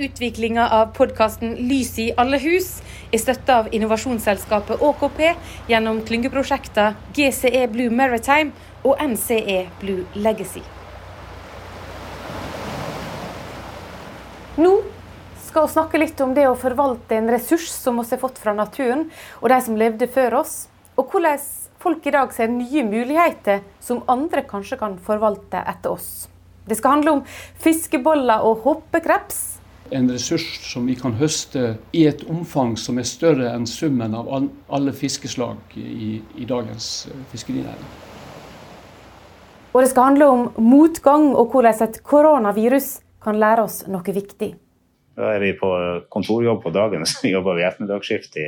Utviklinga av podkasten Lys i alle hus er støtta av innovasjonsselskapet ÅKP gjennom klyngeprosjekter GCE Blue Maritime og NCE Blue Legacy. Nå skal vi snakke litt om det å forvalte en ressurs som vi har fått fra naturen, og de som levde før oss, og hvordan folk i dag ser nye muligheter som andre kanskje kan forvalte etter oss. Det skal handle om fiskeboller og hoppekreps en ressurs som vi kan høste i et omfang som er større enn summen av alle fiskeslag i, i dagens eh, fiskerinæring. Og det skal handle om motgang og hvordan et koronavirus kan lære oss noe viktig. Da er vi på kontorjobb på dagen, så jobber vi ettermiddagsskift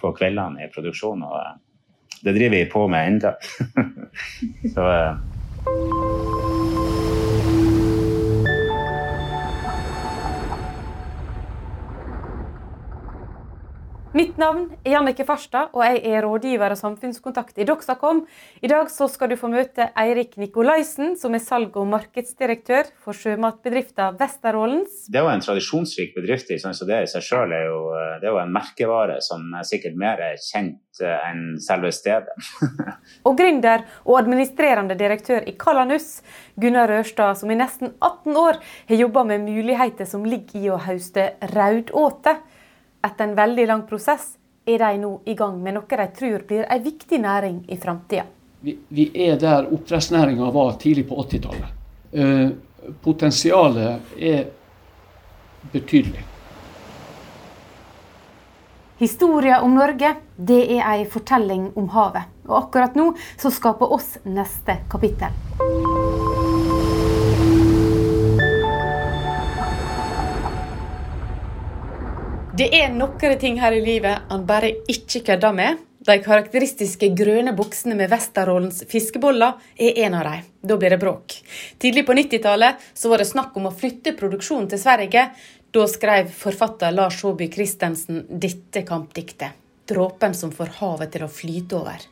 på kveldene i produksjon. Og eh, det driver vi på med ennå. så Mitt navn er Jannike Farstad, og jeg er rådgiver og samfunnskontakt i Doxacom. I dag skal du få møte Eirik Nikolaisen, som er salg- og markedsdirektør for sjømatbedriften Vesterålens. Det er jo en tradisjonsrik bedrift, så det i seg sjøl er, er, jo en merkevare som er sikkert mer kjent eh, enn selve stedet. og gründer og administrerende direktør i Kalanus, Gunnar Rørstad, som i nesten 18 år har jobba med muligheter som ligger i å høste raudåte. Etter en veldig lang prosess er de nå i gang med noe de tror blir en viktig næring i framtida. Vi, vi, er der oppdrettsnæringa var tidlig på 80-tallet. Eh, potensialet er betydelig. Historia om Norge det er ei fortelling om havet. Og akkurat nå så skaper oss neste kapittel. Det er noen ting her i livet han bare ikke kødder med. De karakteristiske grønne buksene med Vesterålens fiskeboller er en av dem. Da blir det bråk. Tidlig på 90-tallet var det snakk om å flytte produksjonen til Sverige. Da skrev forfatter Lars Håby Christensen dette kampdiktet. 'Dråpen som får havet til å flyte over'.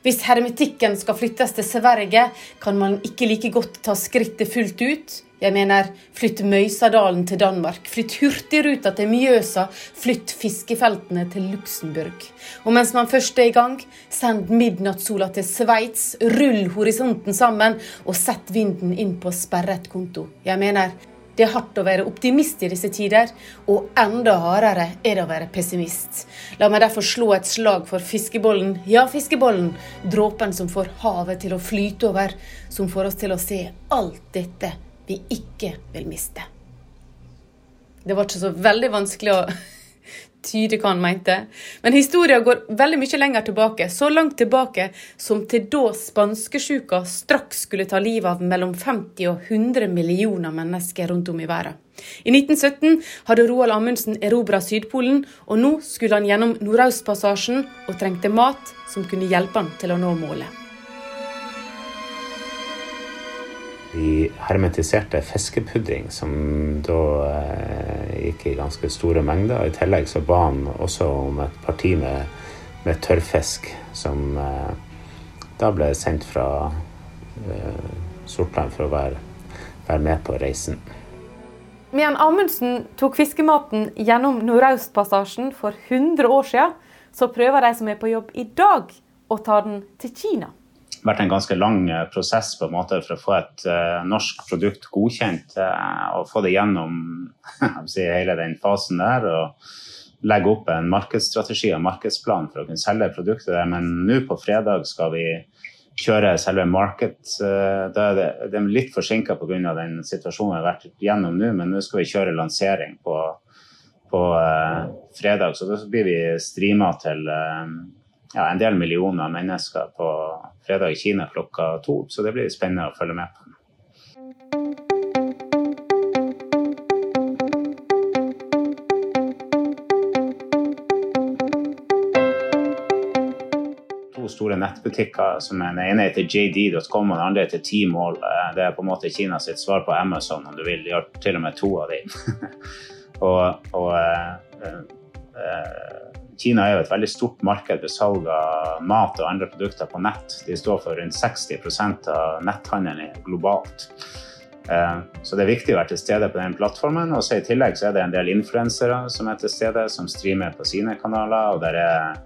Hvis hermetikken skal flyttes til Sverige, kan man ikke like godt ta skrittet fullt ut. Jeg mener, flytt Møysadalen til Danmark, flytt Hurtigruta til Mjøsa, flytt fiskefeltene til Luxembourg. Og mens man først er i gang, send midnattssola til Sveits, rull horisonten sammen og sett vinden inn på sperret konto. Jeg mener, det er hardt å være optimist i disse tider, og enda hardere er det å være pessimist. La meg derfor slå et slag for fiskebollen, ja, fiskebollen, dråpen som får havet til å flyte over, som får oss til å se alt dette vi ikke vil miste. Det var ikke så veldig vanskelig å tyde hva han mente. Men historien går veldig mye lenger tilbake, så langt tilbake som til da spanskesjuka straks skulle ta livet av mellom 50 og 100 millioner mennesker rundt om i verden. I 1917 hadde Roald Amundsen erobra Sydpolen, og nå skulle han gjennom Nordøstpassasjen og trengte mat som kunne hjelpe han til å nå målet. Vi hermetiserte fiskepudding, som da eh, gikk i ganske store mengder. I tillegg så ba han også om et parti med, med tørrfisk, som eh, da ble sendt fra eh, Sortland for å være, være med på reisen. Medan Amundsen tok fiskematen gjennom Nordøstpassasjen for 100 år siden, så prøver de som er på jobb i dag, å ta den til Kina vært en ganske lang eh, prosess på en måte for å få et uh, norsk produkt godkjent uh, og få det gjennom si, hele den fasen der. og legge opp en markedsstrategi og markedsplan for å kunne selge produktet der. Men nå på fredag skal vi kjøre selve market. Uh, da er det, det er litt forsinka pga. den situasjonen vi har vært gjennom nå, men nå skal vi kjøre lansering på, på fredag. Så da blir vi streama til ja, en del millioner mennesker på fredag i Kina klokka to. Så det blir spennende å følge med på. To store nettbutikker. som Den ene heter JD.com og den andre heter Tmall. Eh, det er på en måte Kina sitt svar på Amazon, om du vil. De har til og med to av dem. og, og eh, eh, Kina er jo et veldig stort marked ved salg av mat og andre produkter på nett. De står for rundt 60% av netthandelen globalt. Så det er viktig å være til stede på den plattformen. Og så I tillegg så er det en del influensere som er til stede, som streamer på sine kanaler. og der er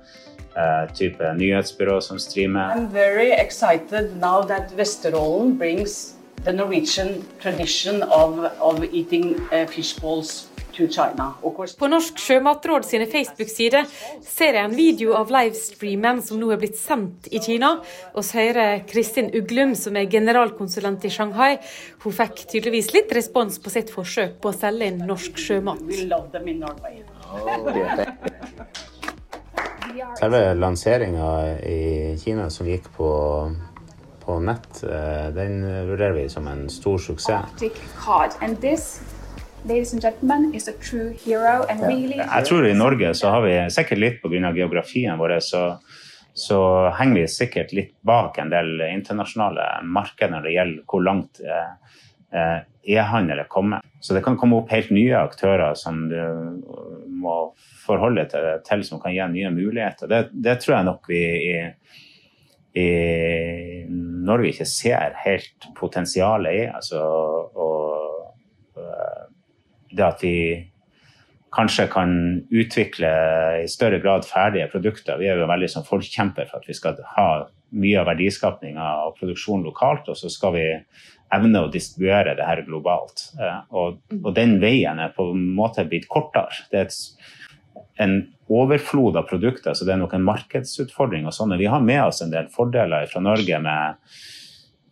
uh, type nyhetsbyrå som streamer. I'm very excited now that Vesterålen brings the Norwegian tradition of, of eating uh, fish balls på Norsk sjømatråd sine Facebook-sider ser jeg en video av livestreamen som nå er blitt sendt i Kina. Og så hører Kristin Uglum, som er generalkonsulent i Shanghai. Hun fikk tydeligvis litt respons på sitt forsøk på å selge inn norsk sjømat. Selve lanseringa i Kina som gikk på på nett, eh, den vurderer vi som en stor suksess. Ladies and gentlemen, is a true hero and really Jeg tror i Norge så har vi sikkert litt pga. geografien vår, så, så, henger vi sikkert litt bak en del internasjonale markeder når det gjelder hvor langt eh, eh, e-handel er kommet. Så det kan komme opp helt nye aktører som du må forholde deg til, som kan gi nye muligheter. Det, det tror jeg nok vi i, i Norge ikke ser helt potensialet i. altså og det at vi kanskje kan utvikle i større grad ferdige produkter. Vi er jo veldig sånn forkjemper for at vi skal ha mye av verdiskapinga og produksjonen lokalt, og så skal vi evne å distribuere det her globalt. Eh, og, og, den veien er på en måte blitt kortere. Det er en overflod av produkter, så det er nok en markedsutfordring. og sånn. Vi har med oss en del fordeler fra Norge med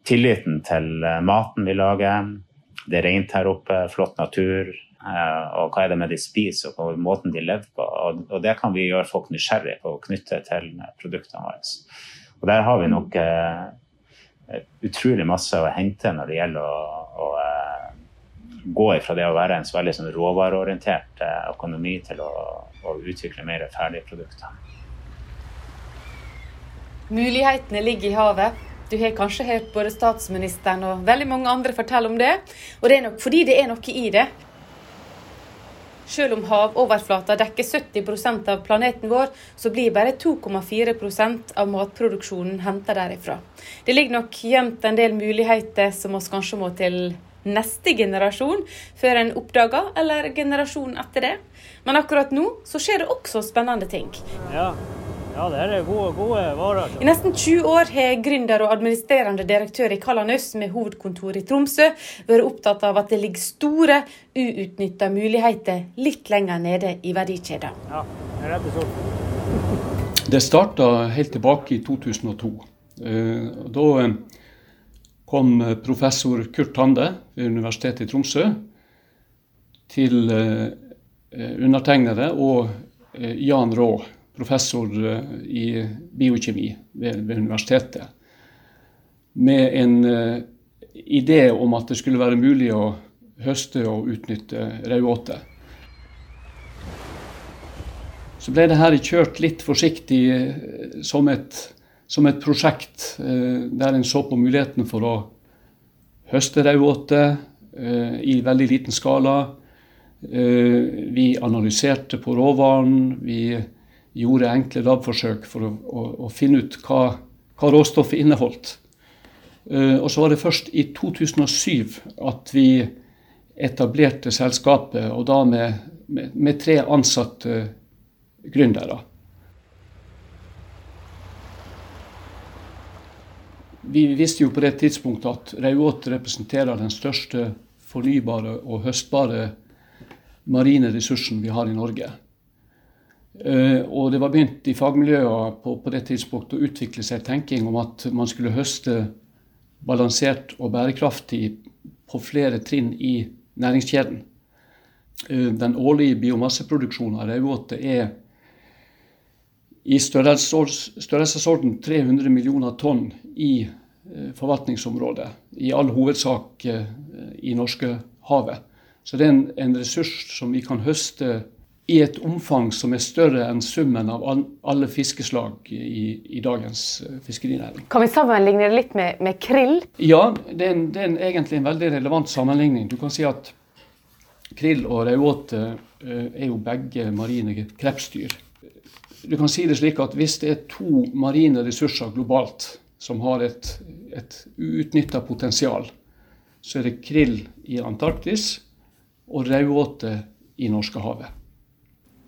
tilliten til eh, maten vi lager. Det er rent her oppe, flott natur, og hva er det med de spiser, og på måten de lever på. Og, det kan vi gjøre folk nysgjerrige på å knytte til produktene våre. Og der har vi nok uh, utrolig masse å hente når det gjelder å, å gå ifra det å være en så veldig sånn råvareorientert økonomi til å, å utvikle mer ferdige produkter. Mulighetene ligger i havet. Du har kanskje hørt både statsministeren og veldig mange andre fortelle om det. Og det er nok fordi det er noe i det. Selv om havoverflata dekker 70% av planeten vår, så blir bare 2,4% av matproduksjonen henta derifra. Det ligger nok gjemt en del muligheter som oss kanskje må til neste generasjon før en oppdager, eller generasjonen etter det. Men akkurat nå så skjer det også spennende ting. Ja, ja, det er gode, gode varer. I nesten 20 år har gründer og administrerende direktør i Kalanus med hovedkontor i Tromsø vært opptatt av at det ligger store, uutnytta muligheter litt lenger nede i verdikjeden. Ja, det er rett og slett. Det starta helt tilbake i 2002. Eh, da eh, kom professor Kurt Tande ved Universitetet i Tromsø til eh, undertegnede og Jan Raa professor eh, i biokjemi ved, ved universitetet, med en uh, idé om at det skulle være mulig å høste og utnytte raudåte. Så ble det her kjørt litt forsiktig uh, som et, som et prosjekt der en så på muligheten for å høste raudåte i veldig liten skala. vi analyserte på råvaren. vi gjorde enkle labforsøk for å, å, å finne ut hva, hva, råstoffet inneholdt. Uh, og så var det først i 2007 at vi etablerte selskapet, og da med, med, med tre ansatte gründere. Vi visste jo på det tidspunktet at raudåte representerer den største fornybare og høstbare marine ressursen vi har i Norge. Uh, og det var begynt i fagmiljøene på, på, det tidspunktet å utvikle seg tenking om at man skulle høste balansert og bærekraftig på flere trinn i næringskjeden. Uh, den årlige biomasseproduksjonen av raudåte er i størrelsesorden 300 millioner tonn i uh, forvaltningsområdet. I all hovedsak i Norskehavet. Så det er en, en ressurs som vi kan høste i et omfang som er større enn summen av alle fiskeslag i, i dagens eh, fiskerinæring. Kan vi sammenligne det litt med, med krill? Ja, det er, en, det er en, egentlig en veldig relevant sammenligning. Du kan si at krill og raudåte uh, er jo begge marine krepsdyr. Du kan si det slik at hvis det er to marine ressurser globalt som har et, et uutnytta potensial, så er det krill i Antarktis og raudåte i Norskehavet.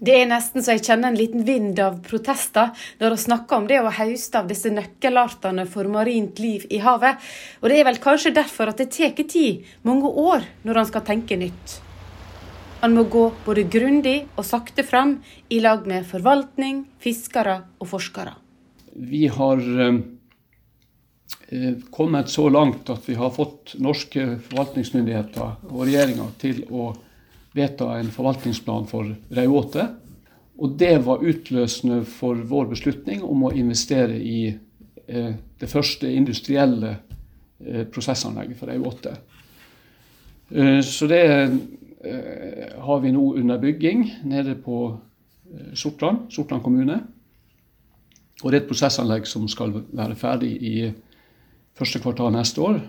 Det er nesten så jeg kjenner en liten vind av protester når vi snakker om det å høste av disse nøkkelartene for marint liv i havet. Og det er vel kanskje derfor at det tar tid, mange år, når han skal tenke nytt. Han må gå både grundig og sakte fram i lag med forvaltning, fiskere og forskere. Vi har eh, eh kommet så langt at vi har fått norske forvaltningsmyndigheter og regjeringa til å vedta en forvaltningsplan for raudåte. Og det var utløsende for vår beslutning om å investere i eh, det første industrielle eh, prosessanlegget for raudåte. Eh, så det eh, har vi nå under bygging nede på eh, Sortland, Sortland kommune. Og det er et prosessanlegg som skal være ferdig i første kvartal neste år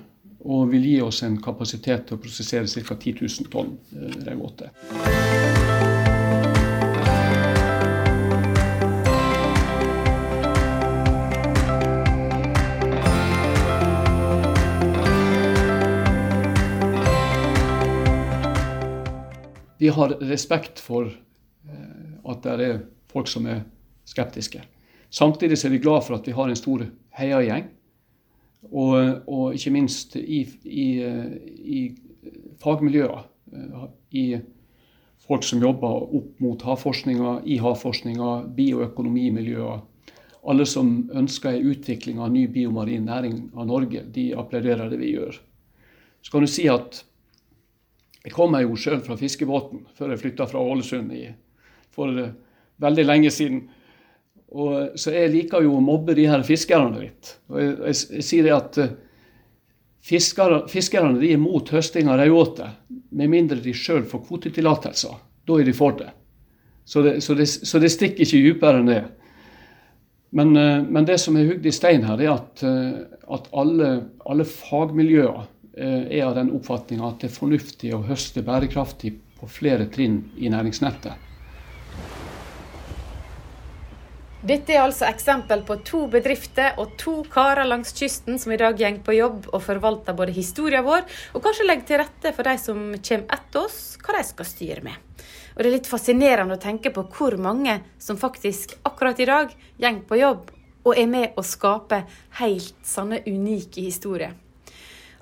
og vil gi oss en kapasitet til å prosessere ca. 10 000 tonn eh, raudåte. Vi har respekt for eh, at det er folk som er skeptiske. Samtidig er vi glad for at vi har en stor heiagjeng og, og ikke minst i, i, i fagmiljøer. I folk som jobber opp mot havforskninga, i havforskninga, bioøkonomimiljøer. Alle som ønsker en utvikling av ny biomarin næring av Norge, de applauderer det vi gjør. Så kan du si at jeg kommer jo sjøl fra fiskebåten før jeg flytta fra Ålesund i, for veldig lenge siden. Og, så jeg liker jo å mobbe de her fiskerne litt. Og jeg, jeg, jeg sier det at fiskere, fiskerne de er mot høsting av raudåte, med mindre de sjøl får kvotetillatelser. Da er de for det. Så det, så det, så det stikker ikke dypere enn det. Men, uh, men, det som er hugd i stein her, er at, at alle, alle, fagmiljøer er av den oppfatninga at det er fornuftig å høste bærekraftig på flere trinn i næringsnettet. Dette er altså eksempel på to bedrifter og to karer langs kysten som i dag går på jobb og forvalter både historien vår, og kanskje legger til rette for de som kommer etter oss, hva de skal styre med. Og Det er litt fascinerende å tenke på hvor mange som faktisk akkurat i dag går på jobb og er med å skape helt sanne unike historier.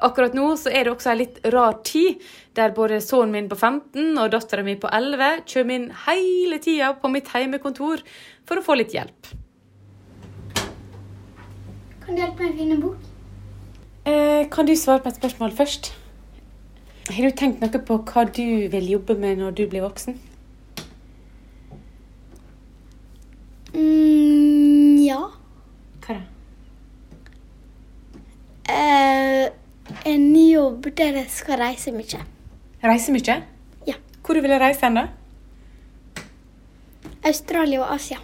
Akkurat nå så er det også en litt rar tid, der både sønnen min på 15 og dattera mi på 11 kommer inn hele tida på mitt heimekontor for å få litt hjelp. Kan du hjelpe meg å finne en bok? Eh, kan du svare på et spørsmål først? Har du tenkt noe på hva du vil jobbe med når du blir voksen? Mm, ja. Hva da? Eh, en jobb der jeg skal reise mye. Reise mye? Ja. Hvor du vil reise hen, da? Australia og Asia.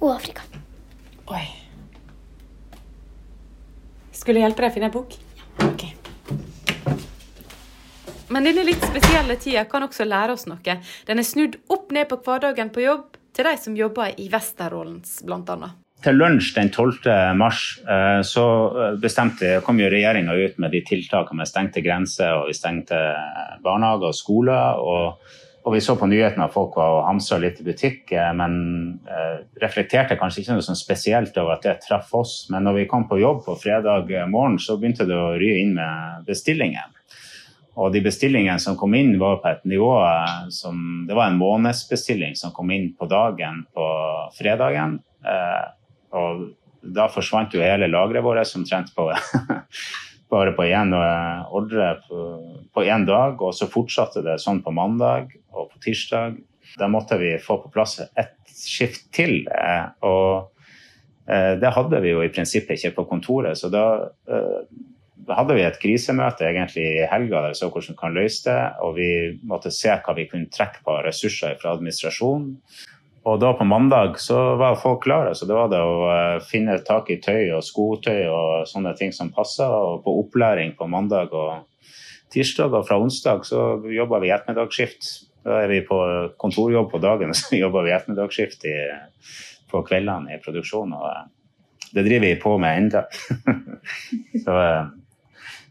Og Afrika. Oi. Skulle jeg hjelpe deg å finne en bok? Ja. Ok. Men denne litt spesielle tida kan også lære oss noe. Den er snudd opp ned på hverdagen på jobb til de som jobber i Westerålens, blant annet. Til lunsj den 12. mars eh, så bestemte, kom jo regjeringa ut med de tiltakene med stengte grenser, og vi stengte barnehager og skoler. og og vi så på nyhetene at folk var og hamstra litt i butikk, eh, men eh, reflekterte kanskje ikke noe sånn spesielt over at det traff oss. Men når vi kom på jobb på fredag morgen, så begynte det å ry inn med bestillinger. Og de bestillingene som kom inn, var på et nivå eh, som Det var en månedsbestilling som kom inn på dagen på fredagen. Eh, og da forsvant jo hele lageret vårt, som trente på bare på én eh, ordre på én dag. Og så fortsatte det sånn på mandag og på tirsdag. Da måtte vi få på plass ett skift til. Eh, og eh, det hadde vi jo i prinsippet ikke på kontoret. Så da hadde vi et krisemøte egentlig i helga der vi så hvordan vi kan løse det. Og vi måtte se hva vi kunne trekke på ressurser fra administrasjonen. Og da på mandag så var folk klare. Så det var det å eh, finne tak i tøy og skotøy og sånne ting som passer. Og på opplæring på mandag og tirsdag. Og fra onsdag så jobber vi ettermiddagsskift. Da er vi på kontorjobb på dagen, så jobber vi ettermiddagsskift på kveldene i produksjon. Og eh, det driver vi på med ennå. så, eh,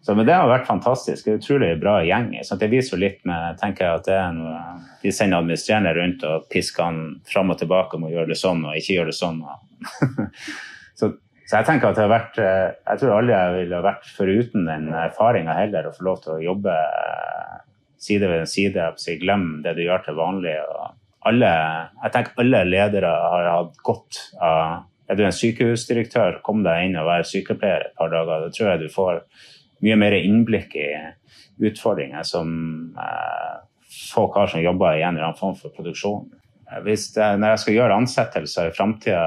Så, men det har vært fantastisk. Det er utrolig bra gjeng. Så det viser litt med tenker jeg at det er noe, De sender administrerende rundt og pisker han fram og tilbake om å gjøre det sånn og ikke gjøre det sånn. så, så, jeg tenker at det har vært eh, Jeg tror alle ville vært foruten den erfaringa heller, å få lov til å jobbe eh, side ved side. Glem det du gjør til vanlig. alle, jeg tenker alle ledere har hatt godt av Er du en sykehusdirektør, kom deg inn og vær sykepleier et par dager. Da tror jeg du får mye mer innblikk i utfordringer som eh, folk har som jobber i en eller annen form for produksjon. Hvis det, når jeg skal gjøre ansettelser i framtida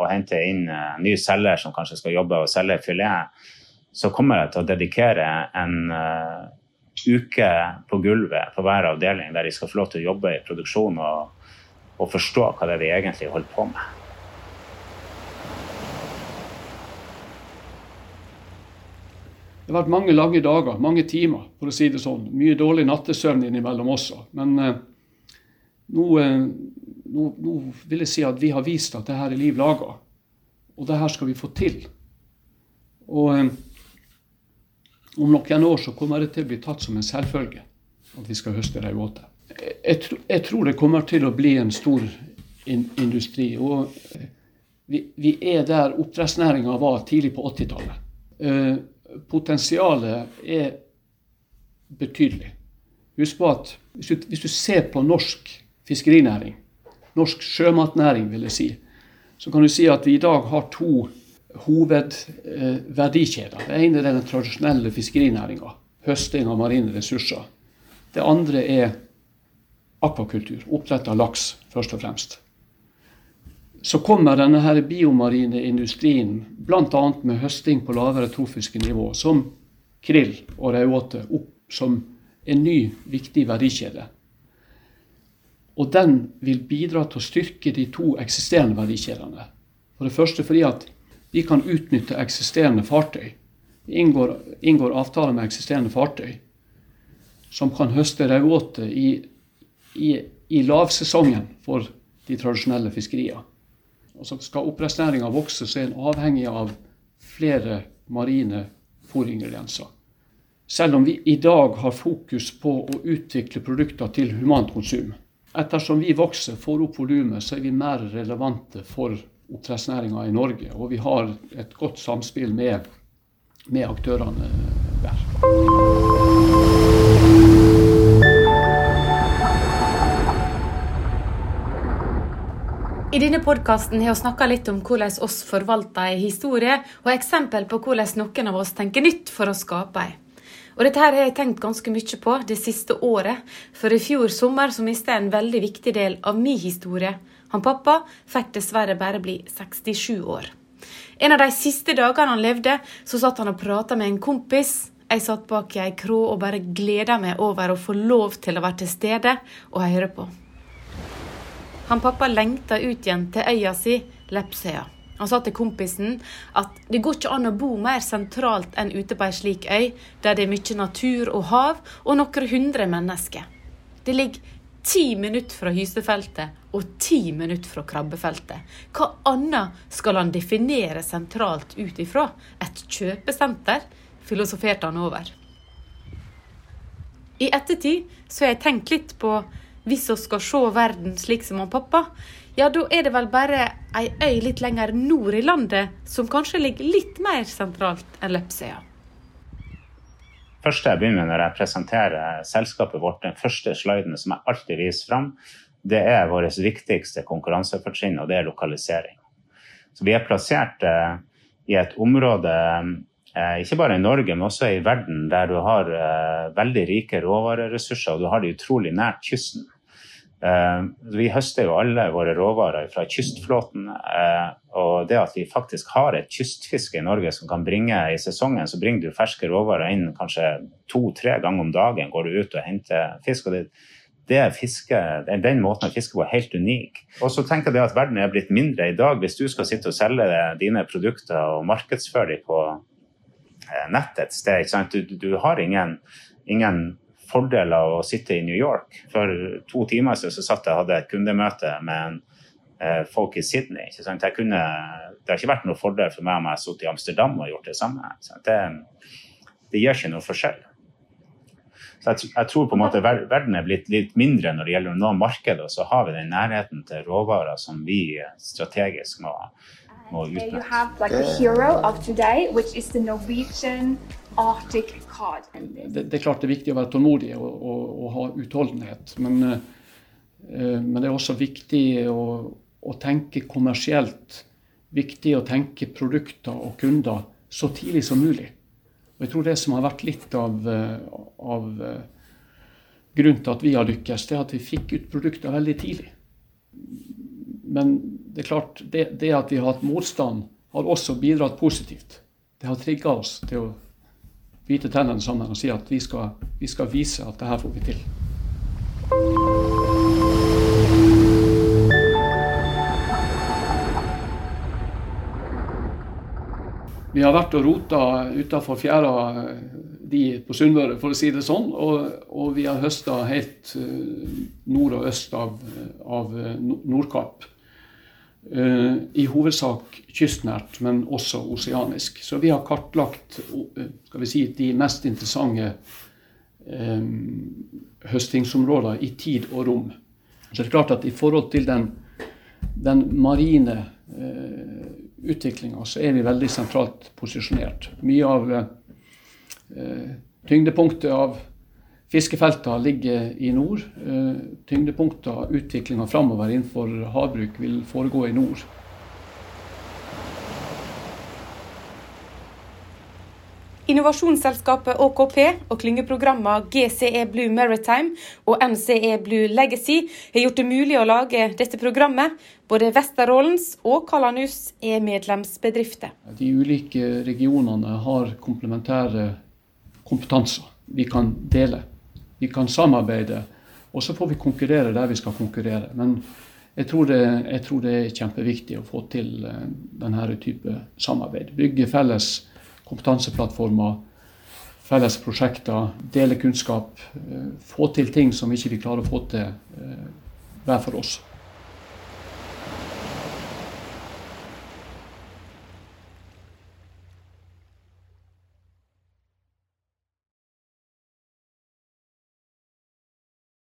og hente inn uh, ny selger som kanskje skal jobbe og selge filet, så kommer jeg til å dedikere en uh, uke på gulvet på hver avdeling der de skal få lov til å jobbe i produksjon og, og forstå hva det er vi egentlig holder på med. Det har vært mange lange dager, mange timer, for å si det sånn. Mye dårlig nattesøvn innimellom også. Men eh, nå, eh, nå, nå, vil jeg si at vi har vist at det her er liv laga. Og det her skal vi få til. Og eh, om noen år så kommer det til å bli tatt som en selvfølge at vi skal høste raudåte. Jeg, jeg, tror det kommer til å bli en stor in, industri. Og eh, vi, vi er der oppdrettsnæringa var tidlig på 80-tallet. Eh, potensialet er betydelig. Husk på at hvis du, hvis du, ser på norsk fiskerinæring, norsk sjømatnæring, vil jeg si, så kan du si at vi i dag har to hovedverdikjeder. Det ene er den tradisjonelle fiskerinæringa, høsting av marine ressurser. Det andre er akvakultur, oppdrett av laks, først og fremst. Så kommer denne her biomarine industrien bl.a. med høsting på lavere trofiske nivå, som krill og raudåte, opp som en ny, viktig verdikjede. Og den vil bidra til å styrke de to eksisterende verdikjedene. For det første fordi at vi kan utnytte eksisterende fartøy. Vi inngår, inngår avtaler med eksisterende fartøy som kan høste raudåte i, i, i, lavsesongen for de tradisjonelle fiskeriene. Og så skal oppdrettsnæringa vokse, så er en avhengig av flere marine fôringredienser. Selv om vi i dag har fokus på å utvikle produkter til humant konsum. Ettersom vi vokser, får opp volumet, så er vi mer relevante for oppdrettsnæringa i Norge. Og vi har et godt samspill med, med aktørene I denne podkasten har vi snakka litt om hvordan oss forvalter en historie, og eksempel på hvordan noen av oss tenker nytt for å skape ei. Og dette her har jeg tenkt ganske mye på det siste året, for i fjor sommer så mista jeg en veldig viktig del av min historie. Han pappa fikk dessverre bare bli 67 år. En av de siste dagene han levde, så satt han og prata med en kompis. Jeg satt bak i ei krå og bare gleda meg over å få lov til å være til stede og høre på. Han pappa lengta ut igjen til øya si, Lepsøya. Han sa til kompisen at det går ikke an å bo mer sentralt enn ute på ei slik øy, der det er mye natur og hav og noen hundre mennesker. Det ligger ti minutter fra hysefeltet og ti minutter fra krabbefeltet. Hva annet skal han definere sentralt ut ifra? Et kjøpesenter? filosoferte han over. I ettertid så har jeg tenkt litt på hvis vi skal se verden slik som han pappa, ja, da er det vel bare ei øy litt lenger nord i landet som kanskje ligger litt mer sentralt enn Lepsøya. første jeg begynner med når jeg presenterer selskapet vårt, den første sliden som jeg alltid viser fram, det er vårt viktigste konkurransefortrinn, og det er lokalisering. Så vi er plassert eh, i et område, ikke bare i Norge, men også i verden, der du har eh, veldig rike råvareressurser, og du har det utrolig nært kysten. Eh, vi høster jo alle våre råvarer fra kystflåten. Eh, og det at vi faktisk har et kystfiske i Norge som kan bringe i sesongen, så bringer du ferske råvarer inn kanskje to-tre ganger om dagen går du ut og henter fisk. og det, det fiske, Den måten å fiske på er helt unik. Og så tenker jeg at verden er blitt mindre i dag. Hvis du skal sitte og selge dine produkter og markedsføre dem på eh, nett et sted, du, du, har ingen, ingen av å sitte i New York. For to timer siden så satt jeg og hadde et kundemøte med en, eh, folk i Sydney. Kunne, det har ikke vært noe fordel for meg om jeg hadde sittet i Amsterdam og gjort det samme. Det, det gjør ikke noe forskjell. Så jeg, jeg, tror på en måte verden er blitt litt mindre når det gjelder markedet, og så har vi den nærheten til råvarer som vi strategisk må, må. You have like the hero of today, which is the Norwegian Arctic cod. Det, det, er klart det er viktig å være tålmodig og, og, og ha utholdenhet. Men, uh, men, det er også viktig å, å, tenke kommersielt. Viktig å tenke produkter og kunder så tidlig som mulig. Og jeg tror det som har vært litt av, eh, av uh, grunnen til at vi har lykkes, det er at vi fikk ut produkter veldig tidlig. Men det er klart, det, det at vi har hatt motstand, har også bidratt positivt. Det har trigga oss til å bite tennene sammen og si at vi skal, vi skal vise at det her får vi til. Vi har vært og rota utafor fjæra de på Sunnmøre, for å si det sånn. Og, og vi har høsta helt eh, nord og øst av, av Nordkapp. Eh, I hovedsak kystnært, men også oseanisk. Så vi har kartlagt eh, vi si, de mest interessante eh, høstingsområder i tid og rom. Så det er klart at i forhold til den, den marine eh, utviklinga, så er vi veldig sentralt posisjonert. Mye av eh, tyngdepunktet av Fiskefeltene ligger i nord. Eh, tyngdepunktet av utviklinga framover innenfor havbruk vil foregå i nord. Innovasjonsselskapet ÅKP og klyngeprogrammene GCE Blue Maritime og NCE Blue Legacy har gjort det mulig å lage dette programmet. Både Vesterålens og Kalanus er medlemsbedrifter. De ulike regionene har komplementære kompetanser vi kan dele. Vi kan samarbeide, og så får vi konkurrere der vi skal konkurrere. Men jeg tror, det, jeg tror det er kjempeviktig å få til eh, denne type samarbeid. Bygge felles kompetanseplattformer, felles prosjekter, dele kunnskap. Eh, få til ting som ikke vi klarer å få til eh, hver for oss.